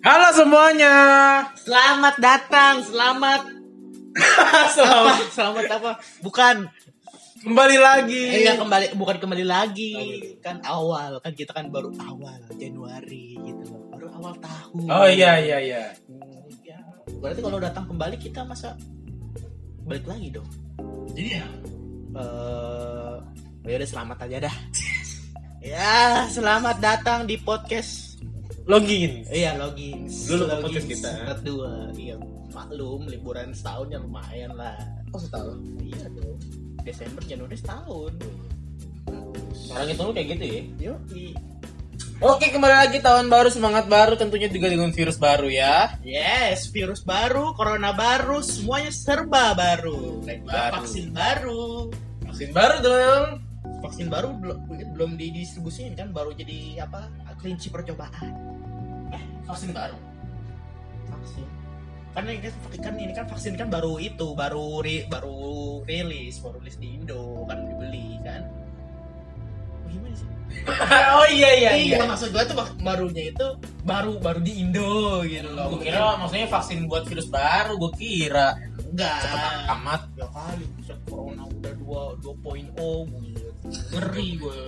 Halo semuanya. Selamat datang, selamat Selamat apa? Selamat apa? Bukan. kembali lagi. Eh, Enggak kembali, bukan kembali lagi. Kan awal, kan kita kan baru awal Januari gitu loh. Baru awal tahun. Oh iya iya iya. Ya. Berarti kalau datang kembali kita masa balik lagi dong. Iya. Eh, ya udah selamat aja dah. ya, selamat datang di podcast Login. Iya login. Dulu Login kita. Kedua, iya maklum liburan setahun ya lumayan lah. Oh setahun. Iya dong. Desember Januari setahun. Orang itu lu kayak gitu ya. Yo, Oke kembali lagi tahun baru semangat baru tentunya juga dengan virus baru ya. yes, virus baru, corona baru, semuanya serba baru. Dan juga Baru. vaksin baru. Vaksin baru dong. Vaksin baru belum belum didistribusiin kan, baru jadi apa? Kelinci percobaan. Vaksin baru. Vaksin. Kan ini kan, kan ini kan vaksin kan baru itu, baru ri, baru rilis, baru rilis di Indo kan dibeli kan. Gimana sih? oh iya iya iya, maksud gua tuh barunya itu baru baru di Indo gitu loh. Gue kira maksudnya vaksin buat virus baru, gue kira. enggak. Cepet amat. Ya kali bisa corona udah 2 2.0 gitu. Ngeri gue.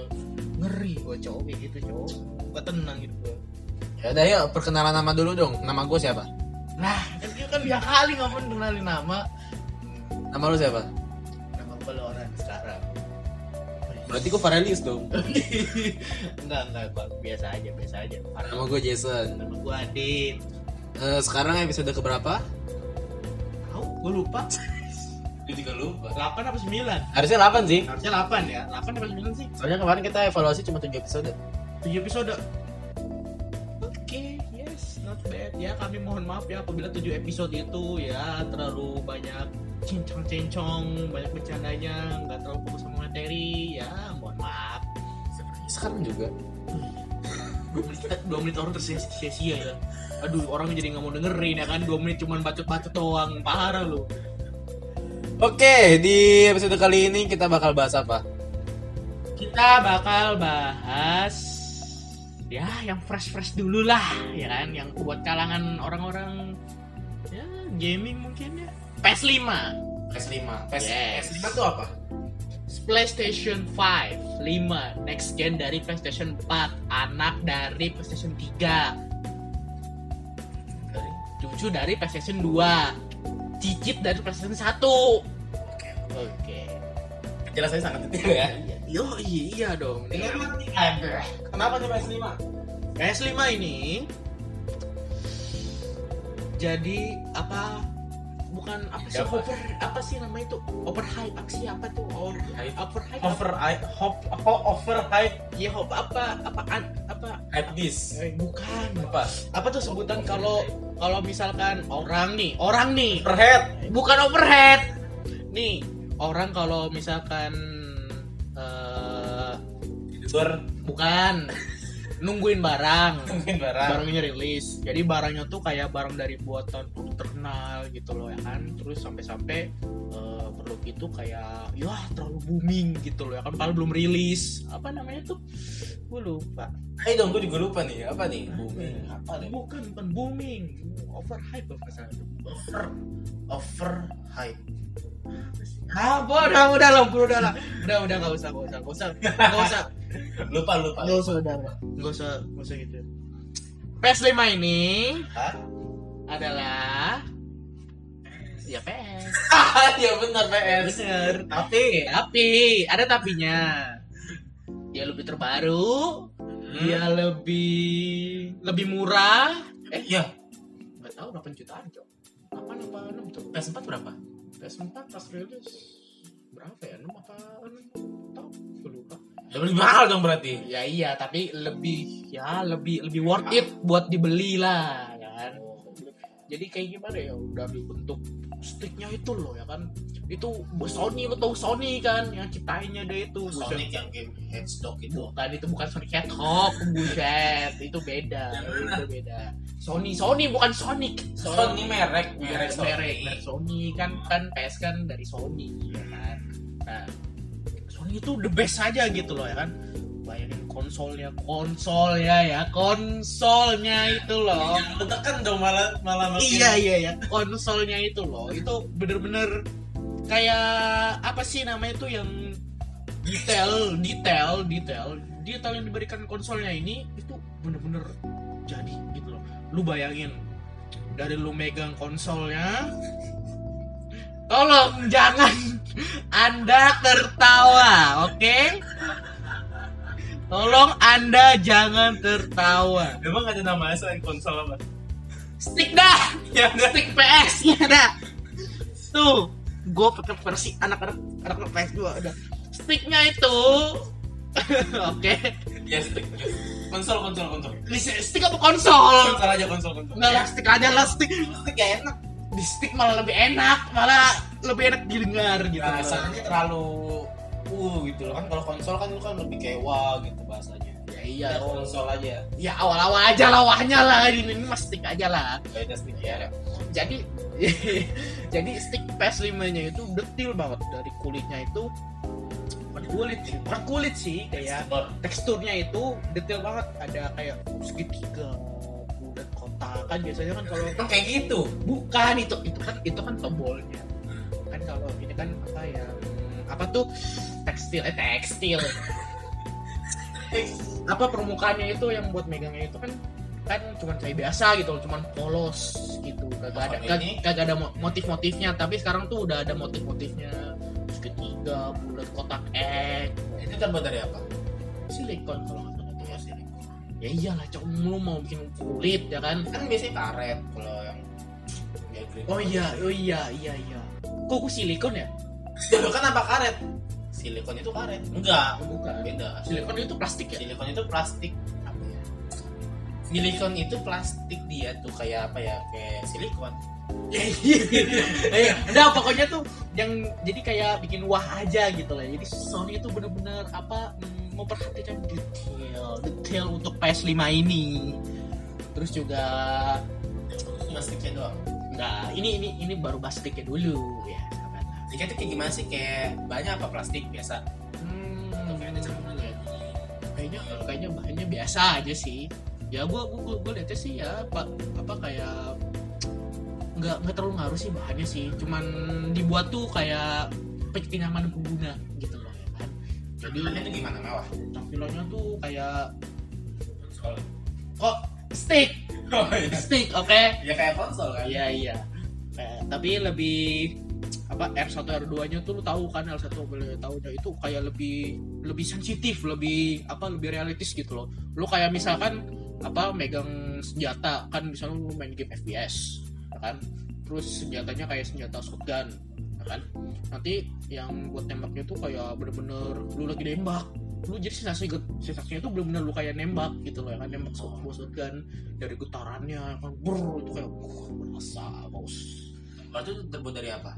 Ngeri gue cowok kayak gitu cowok. Gak tenang gitu gue. Ya udah yuk perkenalan nama dulu dong. Nama gue siapa? Nah, kan dia kan dia kali nggak pernah kenalin nama. Nama lu siapa? Nama gue Loren sekarang. Berarti gue Farelius dong. enggak enggak Bang. biasa aja biasa aja. Nama gue Jason. Nama gue Adit. Eh, sekarang episode keberapa? Tahu? Gue lupa. Gue juga lupa. 8 apa 9? Harusnya 8 sih. Harusnya 8 ya. 8 apa 9 sih? Soalnya kemarin kita evaluasi cuma 7 episode. 7 episode. Bad. Ya, kami mohon maaf ya apabila 7 episode itu ya terlalu banyak cincong-cincong, banyak bercandanya, nggak terlalu fokus sama materi. Ya, mohon maaf. Sekarang juga. 2 menit, 2 menit orang tersia-sia ya. Aduh, orang jadi nggak mau dengerin ya kan. 2 menit cuman bacot-bacot doang. Parah lu. Oke, di episode kali ini kita bakal bahas apa? Kita bakal bahas ya yang fresh-fresh dulu lah, ya kan, yang buat kalangan orang-orang ya gaming mungkin ya. PS5, PS5. PS, Yes. PS5 tuh apa? PlayStation 5, 5 next gen dari PlayStation 4, anak dari PlayStation 3, Dari cucu dari PlayStation 2, cicit dari PlayStation 1. Oke. Penjelasannya sangat detail ya. Iya, Yo, iya, iya dong. Ini Kenapa nih ada? Kenapa nih PS5? PS5 ini jadi apa bukan apa sih Apa? over apa sih nama itu overhype apa sih apa tuh over Hype. overhype Over hop hop over hype ya hop apa apaan apa hype this. eh, bukan Apa? apa tuh sebutan kalau kalau misalkan orang nih orang nih Overhead. bukan overhead nih orang kalau misalkan eh Tidur. bukan nungguin barang Mungkin barang. barangnya rilis jadi barangnya tuh kayak barang dari buatan terkenal gitu loh ya kan terus sampai-sampai eh, produk itu kayak ya terlalu booming gitu loh ya kan padahal belum rilis apa namanya tuh gue lupa Ayo dong, gue juga lupa nih. Apa nih? Booming. Apa nih? bukan bukan booming overhype apa salah Over over hype. ah udah udah lah udah lah udah udah nggak usah nggak usah nggak usah nggak usah Lupa lupa. nggak usah udah nggak usah nggak usah gitu PS5 ini Hah? adalah ya PS ya benar PS. Bener. Tapi Tapi ada tapinya. Dia lebih terbaru, dia lebih lebih murah. eh iya, Nggak tahu 8 jutaan, Cok. 8 apa 6 tuh? PS4 berapa? PS4 pas rilis berapa ya? 6 apa 6? Tahu, gue lupa. Lebih mahal dong berarti. Ya iya, tapi lebih ya lebih lebih worth it buat dibeli lah, ya. Jadi kayak gimana ya? Udah dibentuk sticknya itu loh ya kan. Itu Sony lo tau Sony kan yang ciptainnya dia itu. Buset. Sonic yang game headstock itu. Bukan itu bukan Sonic Hedgehog, buset. Itu beda, itu beda. Sony, Sony bukan Sonic. Sony merek, merek merek, Sony. merek, merek Sony kan kan PS kan dari Sony ya kan. Nah, Sony itu the best aja gitu loh ya kan. Konsolnya konsolnya ya konsolnya itu loh. Tekan dong malah malah makin- iya iya ya konsolnya itu loh. Itu bener-bener kayak apa sih namanya itu yang detail detail detail. Detail yang diberikan konsolnya ini itu bener-bener jadi gitu loh. Lu bayangin dari lu megang konsolnya tolong jangan anda tertawa oke tolong anda jangan tertawa. Emang ada namanya selain konsol apa? stick dah. Ya stick PS. Nya dah. Tuh gue pakai versi anak-anak anak-anak PS 2 ada sticknya itu. Oke. Ya stick. Konsol konsol konsol. Stick apa konsol? Konsol aja konsol konsol. nggak lah stick aja lah stick. Stick gak enak. Di stick malah lebih enak malah lebih enak didengar gitu. Bahasanya terlalu uh gitu loh. Kan kalau konsol kan lu kan lebih kayak wah gitu bahasanya. ya iya. Ya konsol aja. ya. Awal-awal aja lah wahnya lah. Ini, ini mah stick aja lah. Beda stick ya. jadi jadi stick PS5 nya itu detil banget. Dari kulitnya itu bukan kulit sih. Bukan kulit sih kayak teksturnya itu detail banget. Ada kayak segitiga bulat kotak. Kan biasanya kan kalau Kan kayak gitu. bukan itu itu kan itu kan tombolnya. Kan kalau ini kan apa ya hmm, apa tuh tekstil eh tekstil. Apa permukaannya itu yang buat megangnya itu kan kan cuman kayak biasa gitu cuman polos gitu. Kagak ada kag- kagak ada mo- motif-motifnya. Tapi sekarang tuh udah ada motif-motifnya. Segitiga bulat kotak X. Itu terbuat dari apa? silikon kalau nggak salah ya. Silikon. ya iyalah cok lu mau bikin kulit ya kan? Kan biasanya karet kalau yang ya, green. oh iya oh iya iya iya. Kok silikon ya? Ya kan apa karet? Silikon itu karet. Enggak. Oh, bukan Beda. silikon itu plastik ya Silikon itu plastik apa ya? Silikon itu plastik dia tuh kayak apa ya? Kayak silikon. Eh, udah pokoknya tuh yang jadi kayak bikin wah aja gitu lah. Jadi Sony itu bener-bener apa mm, memperhatikan detail, detail untuk PS5 ini. Terus juga Plastiknya doang. enggak, ini ini ini baru plastiknya dulu ya. Jika itu kayak gimana sih? Kayak banyak apa plastik biasa? Hmm, Atau kayak ada campuran ya? kayaknya kayaknya bahannya biasa aja sih. Ya gua gua gua, gua lihatnya sih ya apa apa kayak nggak nggak terlalu ngaruh sih bahannya sih. Cuman dibuat tuh kayak kenyamanan pengguna gitu loh ya kan. Jadi itu gimana mewah? tampilannya tuh kayak kok stick Oh iya. stick oke Ya kayak konsol kan? iya iya Eh, tapi lebih apa R1 R2 nya tuh lu tahu kan L1 boleh tahu. Itu kayak lebih lebih sensitif lebih apa lebih realistis gitu loh. Lu kayak misalkan apa megang senjata kan misalnya lu main game FPS ya kan? Terus senjatanya kayak senjata shotgun ya kan? Nanti yang buat tembaknya tuh kayak bener-bener lu lagi nembak. Lu jadi sensasi sensasinya itu bener-bener lu kayak nembak gitu loh ya kan? Nembak sebuah shotgun dari getarannya ya kan? Brr, itu kayak berasa bos itu terbuat dari apa?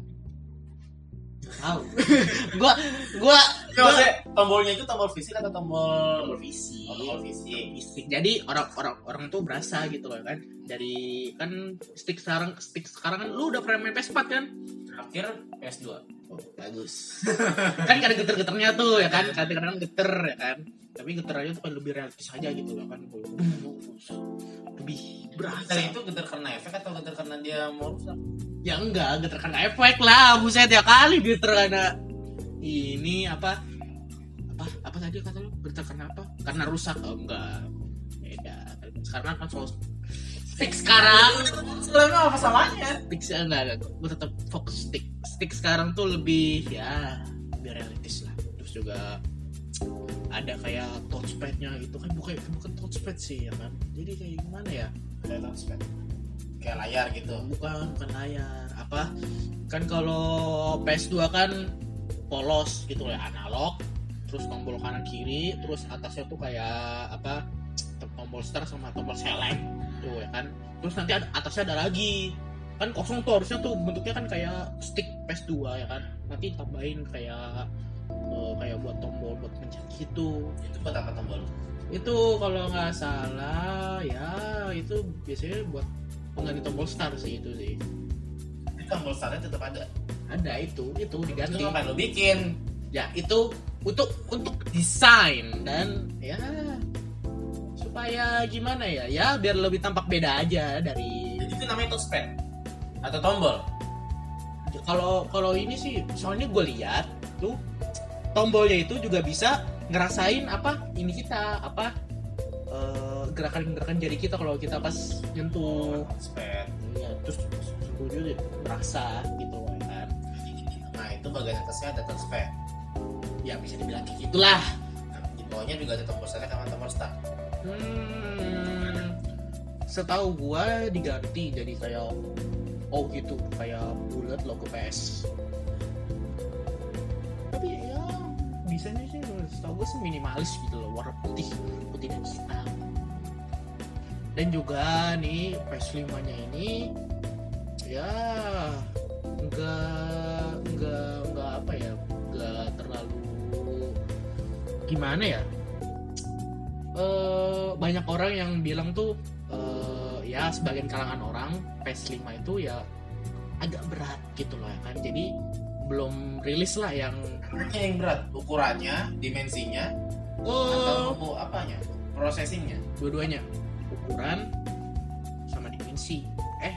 Tahu. Gua gua Ya, maksudnya tombolnya itu tombol fisik atau tombol tombol fisik. Oh, tombol fisik. jadi orang orang orang tuh berasa gitu loh kan. Dari kan stick sekarang stick sekarang kan lu udah pernah main PS4 kan? Terakhir PS2. oh, bagus. Kan ada geter-geternya tuh ya kan? Kadang-kadang geter ya kan? Tapi geterannya tuh kan lebih realistis aja gitu loh kan lebih berasa Dari itu getar karena efek atau getar karena dia mau rusak? Ya enggak geter karena efek lah buset ya kali geter karena ini apa? Apa apa tadi kata lu? Geter karena apa? Karena rusak? Oh, enggak. Beda. Sekarang kan soal stick sekarang. Sebenarnya apa samanya? stick enggak enggak. Gue tetap fokus stick. Stick sekarang tuh lebih ya lebih realistis lah. Terus juga ada kayak touchpadnya. Gitu kan bukan bukan touchpad sih ya kan? Jadi kayak gimana ya? Kayak touchpad. Kayak layar gitu. bukan bukan layar. Apa? Kan kalau PS2 kan polos gitu ya analog terus tombol kanan kiri terus atasnya tuh kayak apa tombol start sama tombol select tuh ya kan? Terus nanti ada, atasnya ada lagi. Kan kosong tuh harusnya tuh bentuknya kan kayak stick PS2 ya kan? Nanti tambahin kayak eh, kayak buat tombol buat pencet gitu. Itu buat apa tombol? itu kalau nggak salah ya itu biasanya buat pengganti tombol start sih itu sih Itu tombol startnya tetap ada. ada itu itu Itu diganti ngapain lo bikin? ya itu untuk untuk desain dan ya supaya gimana ya ya biar lebih tampak beda aja dari Jadi itu namanya touchpad atau tombol. kalau kalau ini sih soalnya gue lihat tuh tombolnya itu juga bisa ngerasain apa ini kita apa eh, gerakan-gerakan jari kita kalau kita pas nyentuh Touchpad. ya terus sentuh juga merasa gitu kan Nah itu bagian atasnya ada touchpad. ya bisa dibilang kayak gitulah Nah, di bawahnya juga ada tombol select sama tombol start. hmm, setahu gua diganti jadi kayak oh gitu kayak bulat logo PS tapi ya desainnya sih setahu gua sih minimalis gitu loh warna putih putih dan hitam dan juga nih PS5 nya ini ya enggak enggak enggak apa ya enggak terlalu gimana ya? Eh banyak orang yang bilang tuh eh, ya sebagian kalangan orang PS5 itu ya agak berat gitu loh ya kan? Jadi belum rilis lah yang Makanya yang berat? Ukurannya, dimensinya, oh. atau apanya, processingnya. dua-duanya ukuran sama dimensi. Eh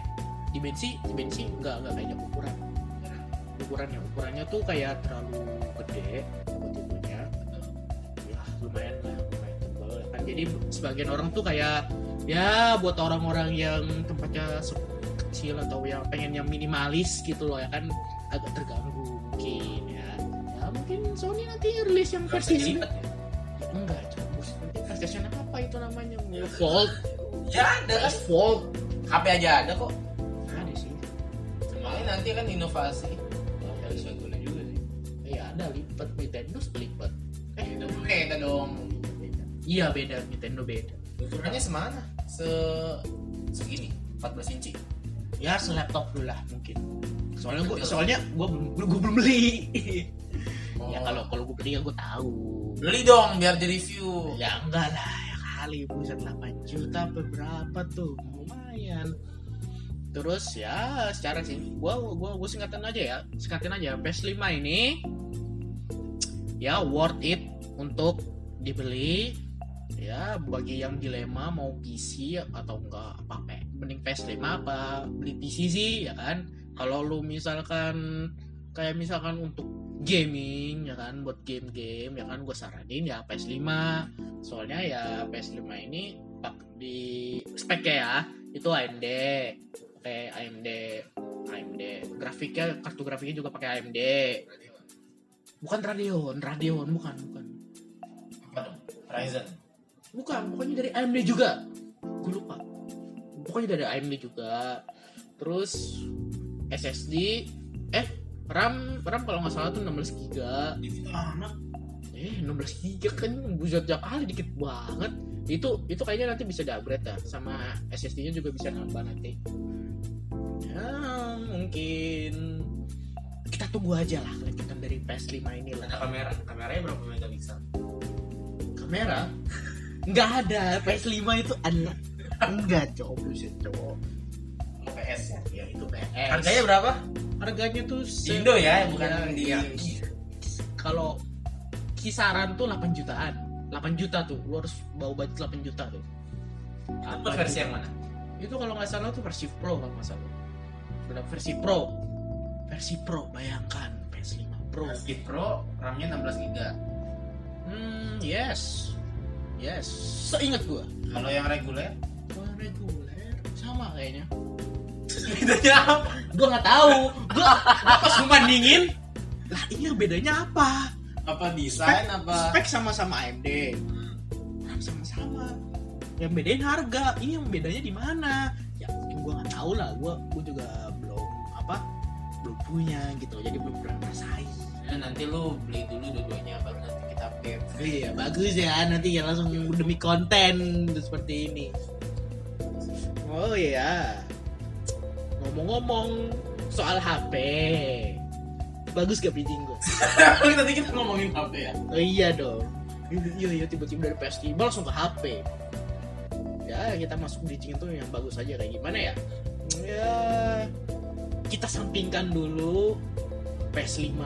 dimensi dimensi enggak enggak banyak ukuran. Ukurannya ukurannya tuh kayak terlalu gede buat itunya ya lumayan lah lumayan tebal kan jadi sebagian orang tuh kayak ya buat orang-orang yang tempatnya kecil atau yang pengen yang minimalis gitu loh ya kan agak terganggu mungkin ya. Ya mungkin Sony nanti rilis yang versi ya? Enggak cabus nanti PlayStation apa itu namanya? Volt Ya ada kan. Volt HP aja ada kok. ada sih Makanya nanti kan inovasi. Oh, harus guna juga sih. iya ada lipat Nintendo lipat Eh, itu beda dong. iya beda Nintendo beda Ukurannya semana? Se segini, 14 inci. ya selaptop dulu lah mungkin soalnya gua soalnya gua belum gua belum beli ya kalau kalau gua beli ya gua tahu beli dong biar di review. ya enggak lah kali buset 8 juta apa berapa tuh? Lumayan. Terus ya secara sih gua gua gua singkatan aja ya singkatin aja. PS5 ini ya worth it untuk dibeli ya bagi yang dilema mau PC atau enggak apa apa. Mending PS5 apa beli PC sih ya kan? Kalau lu misalkan kayak misalkan untuk gaming ya kan? Buat game-game ya kan? Gue saranin ya PS5 soalnya ya PS5 ini pak di speknya ya itu AMD pakai AMD AMD grafiknya kartu grafiknya juga pakai AMD bukan Radeon Radeon bukan bukan. Apa dong? Ryzen. bukan pokoknya dari AMD juga. Gue lupa. Pokoknya dari AMD juga. Terus SSD eh RAM RAM kalau nggak salah tuh 16 giga. Di situ anak. Eh 16 giga kan buset kali dikit banget itu itu kayaknya nanti bisa di upgrade ya sama SSD nya juga bisa nambah nanti ya mungkin kita tunggu aja lah kelanjutan dari PS5 ini lah Ada kamera. Kameranya berapa megapiksel? kamera nggak ada PS5 itu ada enggak cowok buset cowok PS ya. ya itu PS Harganya berapa? harganya tuh se- Indo ya, bukan Iya, di iya. kalau kisaran tuh 8 jutaan. 8 juta tuh lu harus bawa budget 8 juta tuh. Itu versi yang mana? itu kalau nggak salah tuh versi pro kalau nggak salah. Sudah versi pro. Versi pro bayangkan PS5 pro. Versi Pro, RAM-nya 16 GB. hmm yes. Yes. Seingat gua. Kalau yang reguler, kalau reguler sama kayaknya. Bedanya apa? gua nggak tahu. Gua gua pas gua bandingin lah ini yang bedanya apa Apa desain apa? spek sama-sama AMD sama-sama. Yang bedain harga. Ini yang bedanya di mana? Ya mungkin gua nggak tahu lah. Gua gua juga belum apa belum punya gitu. Jadi belum pernah ngerasain. Ya, nanti lu beli dulu dua-duanya baru nanti kita update. iya bagus ya. Nanti ya langsung demi konten seperti ini. Oh iya. Ngomong-ngomong soal HP bagus gak bridging gue nanti kita ngomongin HP ya. Oh iya dong. Iya iya tiba-tiba dari PS5 langsung ke HP. Ya kita masuk bridging itu yang bagus aja kayak gimana ya? Ya kita sampingkan dulu PS5.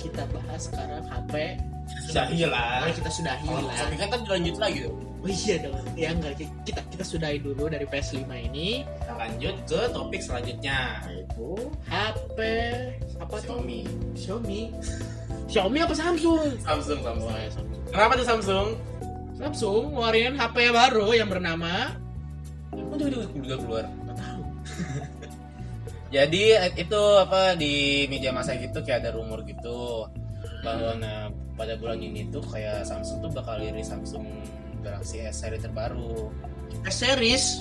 Kita bahas sekarang HP Sudahi lah. Mari kita sudahi Kalau lah. tapi kan lanjut lagi tuh. Oh iya dong. Ya enggak kita kita sudahi dulu dari PS5 ini. Kita lanjut ke topik selanjutnya. Itu HP apa tuh? Xiaomi. Xiaomi. Xiaomi apa Samsung? Samsung, Oh, Samsung. ya, Samsung. Kenapa tuh Samsung? Samsung ngeluarin HP baru yang bernama Kok juga juga keluar? nggak tahu. Jadi itu apa di media massa gitu kayak ada rumor gitu bahwa nah pada bulan ini tuh kayak Samsung tuh bakal rilis Samsung Galaxy S seri terbaru. S series.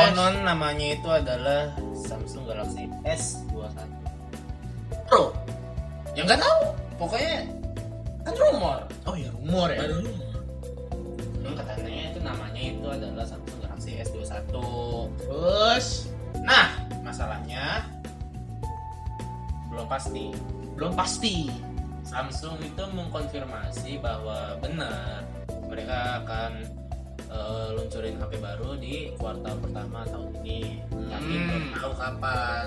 Konon namanya itu adalah Samsung Galaxy S21. Pro. Ya nggak tahu, pokoknya kan rumor. Oh ya rumor ya. Baru rumor. Hmm, katanya itu namanya itu adalah Samsung Galaxy S21. Terus Nah, masalahnya belum pasti. belum pasti. Samsung itu mengkonfirmasi bahwa benar mereka akan eh, luncurin HP baru di kuartal pertama tahun ini. Tapi Hmm. belum tahu kapan.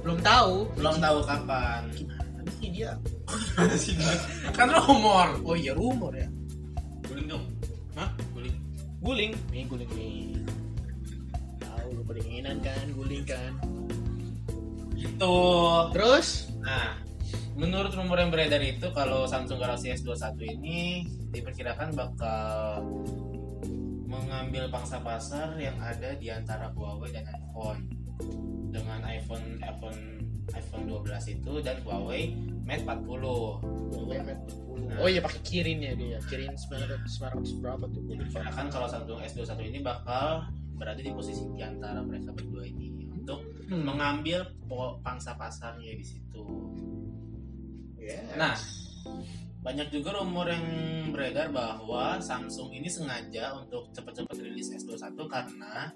Belum tahu. Belum tahu kapan. Gimana sih dia? kan rumor. Oh iya rumor ya. Guling dong. Hah? Guling. Guling. Nih guling nih. Tahu lu kedinginan kan, guling kan. Gitu. Terus Nah, menurut rumor yang beredar itu kalau Samsung Galaxy S21 ini diperkirakan bakal mengambil pangsa pasar yang ada di antara Huawei dan iPhone. Dengan iPhone iPhone iPhone 12 itu dan Huawei Mate 40. Oh iya pakai kirin ya dia. Kirin 900 900 berapa tuh? Lupa. Diperkirakan kalau Samsung S21 ini bakal berada di posisi di antara mereka berdua ini untuk Hmm. mengambil pangsa pasarnya di situ. Yes. Nah, banyak juga rumor yang beredar bahwa Samsung ini sengaja untuk cepat-cepat rilis S21 karena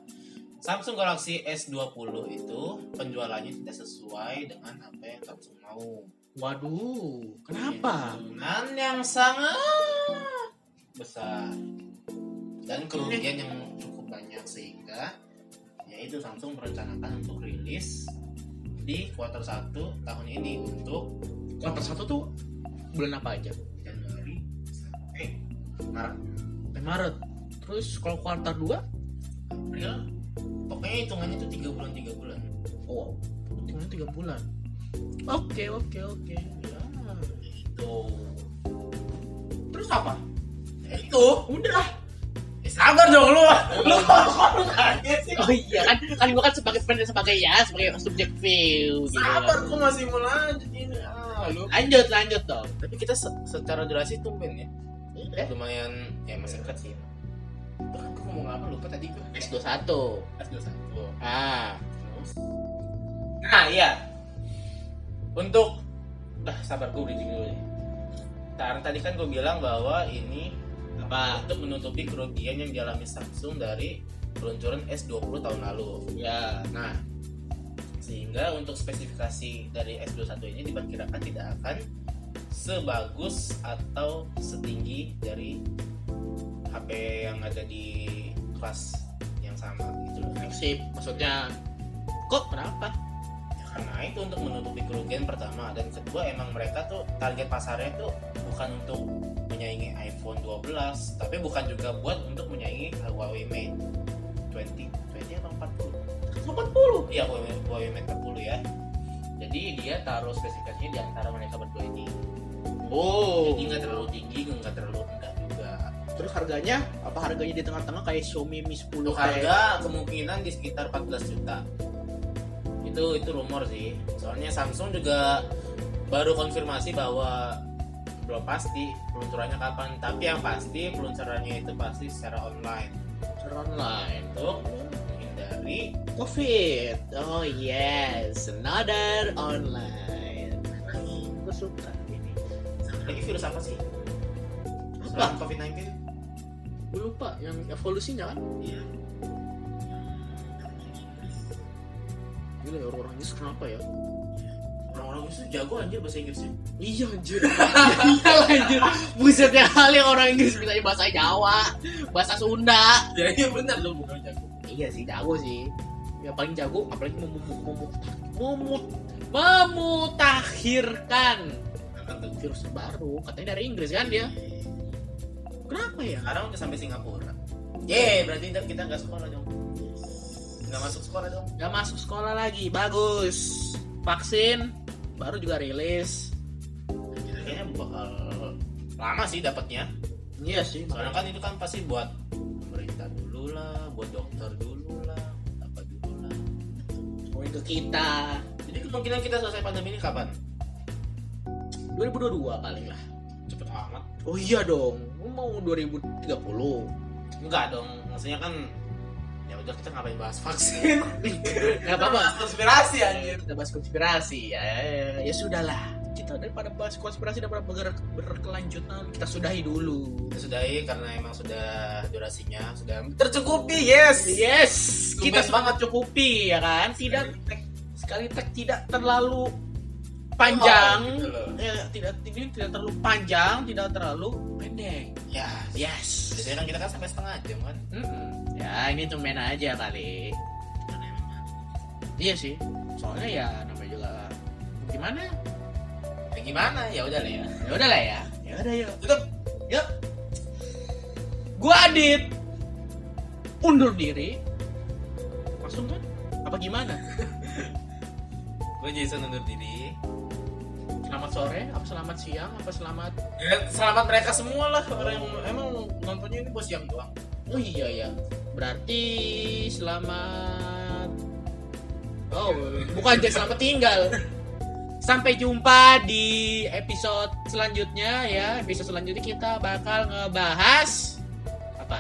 Samsung Galaxy S20 itu penjualannya tidak sesuai dengan apa yang Samsung mau. Waduh, kenapa? Dengan yang sangat besar dan kerugian yang cukup banyak sehingga yaitu Samsung merencanakan untuk rilis di kuartal 1 tahun ini untuk Kuartal satu tuh bulan apa aja? Sampai Maret Sampai Maret. Terus kalau kuartal 2? April pokoknya hitungannya itu tiga bulan tiga bulan Oh, hitungannya 3 bulan. Oke, oke, oke. Ya. itu Terus apa? ya itu Udah. eh, sabar dong lu lu kok kaget sih Oh iya kan, kan gua kan sebagai sebagai sebagai ya sebagai subjek view gitu. sabar gua masih mau lanjut ini ah lu Lanjut, lanjut dong. tapi kita se- secara durasi tumben ya Eh, lumayan ya masih dekat sih. Bahkan gua ngomong apa? Lupa tadi gua. S21. S21 Ah, terus? Nah iya. Untuk dah sabar gue bridging dulu nih. Karena tadi kan gue bilang bahwa ini apa? untuk menutupi kerugian yang dialami Samsung dari peluncuran S20 tahun lalu. Ya. Nah, sehingga untuk spesifikasi dari S21 ini diperkirakan tidak akan sebagus atau setinggi dari HP yang ada di kelas yang sama gitu loh. Sip, maksudnya kok kenapa? Ya, karena itu untuk menutupi kerugian pertama dan kedua emang mereka tuh target pasarnya tuh bukan untuk menyaingi iPhone 12 tapi bukan juga buat untuk menyaingi Huawei Mate 20 20 atau 40 40. iya Huawei, Huawei Mate 40 ya jadi dia taruh spesifikasinya di antara mereka berdua ini Oh. jadi nggak terlalu tinggi nggak terlalu rendah juga Terus harganya apa harganya di tengah-tengah kayak Xiaomi Mi 10 untuk kayak harga kemungkinan di sekitar 14 juta itu itu rumor sih soalnya Samsung juga baru konfirmasi bahwa belum pasti peluncurannya kapan tapi yang pasti peluncurannya itu pasti secara online secara online. untuk menghindari Covid. Oh yes, another online. Gue suka virus apa sih Apa? selain COVID-19 Gue lupa yang evolusinya kan. iya Gila ya orang-orang Inggris kenapa ya? orang-orang itu jago anjir bahasa Inggrisnya Iya anjir. Iya anjir. Buset ya kali orang Inggris bisa bahasa Jawa, bahasa Sunda. ya iya benar lu bukan jago Iya sih jago sih. Ya paling jago apalagi memut memut memut memutakhirkan Tentu. virus baru katanya dari Inggris kan dia kenapa ya Sekarang udah sampai Singapura. Ye, berarti kita nggak sekolah dong. Nggak masuk sekolah dong. nggak masuk sekolah lagi bagus vaksin baru juga rilis Kita kayaknya bakal lama sih dapatnya. iya sih Soalnya kan itu kan pasti buat pemerintah dulu lah, buat dokter dulu lah, apa dulu lah. ke kita Jadi kemungkinan kita selesai pandemi ini kapan? 2022 paling lah Cepet amat. oh iya dong Lu mau 2030 Enggak dong, maksudnya kan ya udah kita ngapain bahas vaksin? nggak apa-apa konspirasi anjir. kita bahas konspirasi ya ya, ya sudahlah kita daripada bahas konspirasi daripada bergerak berkelanjutan kita sudahi dulu Kita sudahi karena emang sudah durasinya sudah tercukupi, yes. yes kita Tumben sangat cukupi ya kan tidak sekali tag tidak terlalu panjang Oh, gitu loh. ya, tidak tidak tidak terlalu panjang tidak terlalu pendek Ya, yes biasanya kan kita kan sampai setengah jam kan. Mm-mm. ya ini tumben aja kali iya sih soalnya ya namanya juga gimana ya gimana? Ya udah lah ya. ya udah lah ya ya udah yuk Tutup. Yuk. gua Adit undur diri langsung kan apa gimana Gue Jason undur diri. Selamat sore apa selamat siang apa selamat Ya, selamat mereka semua lah orang yang emang nontonnya ini bos siang doang. oh iya ya berarti selamat oh bukan jadi selamat tinggal. Sampai jumpa di episode selanjutnya ya. Episode selanjutnya kita bakal ngebahas apa?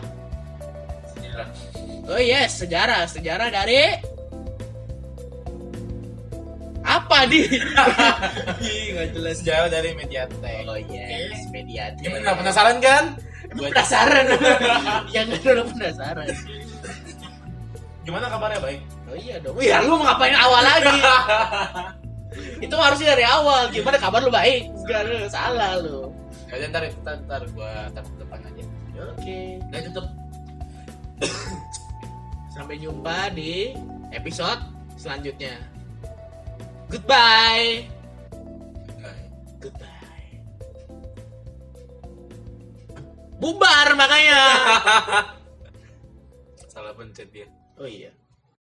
Sejarah. Oh yes, sejarah, sejarah dari apa di? Ih, nggak jelas. Sejarah dari Mediatek. Oh yes, media. Gimana penasaran kan? Gua- Penasaran? Yang udah penasaran. Gimana kabarnya baik? Oh iya dong. Ya lu ngapain awal lagi? Itu harusnya dari awal. Gimana kabar lu baik? Gak lu salah lu. Kalian ntar ntar, ntar gua ke depan aja. Oke. Udah tutup. Sampai jumpa di episode selanjutnya. Goodbye. Goodbye. Bubar makanya. Salah pencet dia. Oh iya.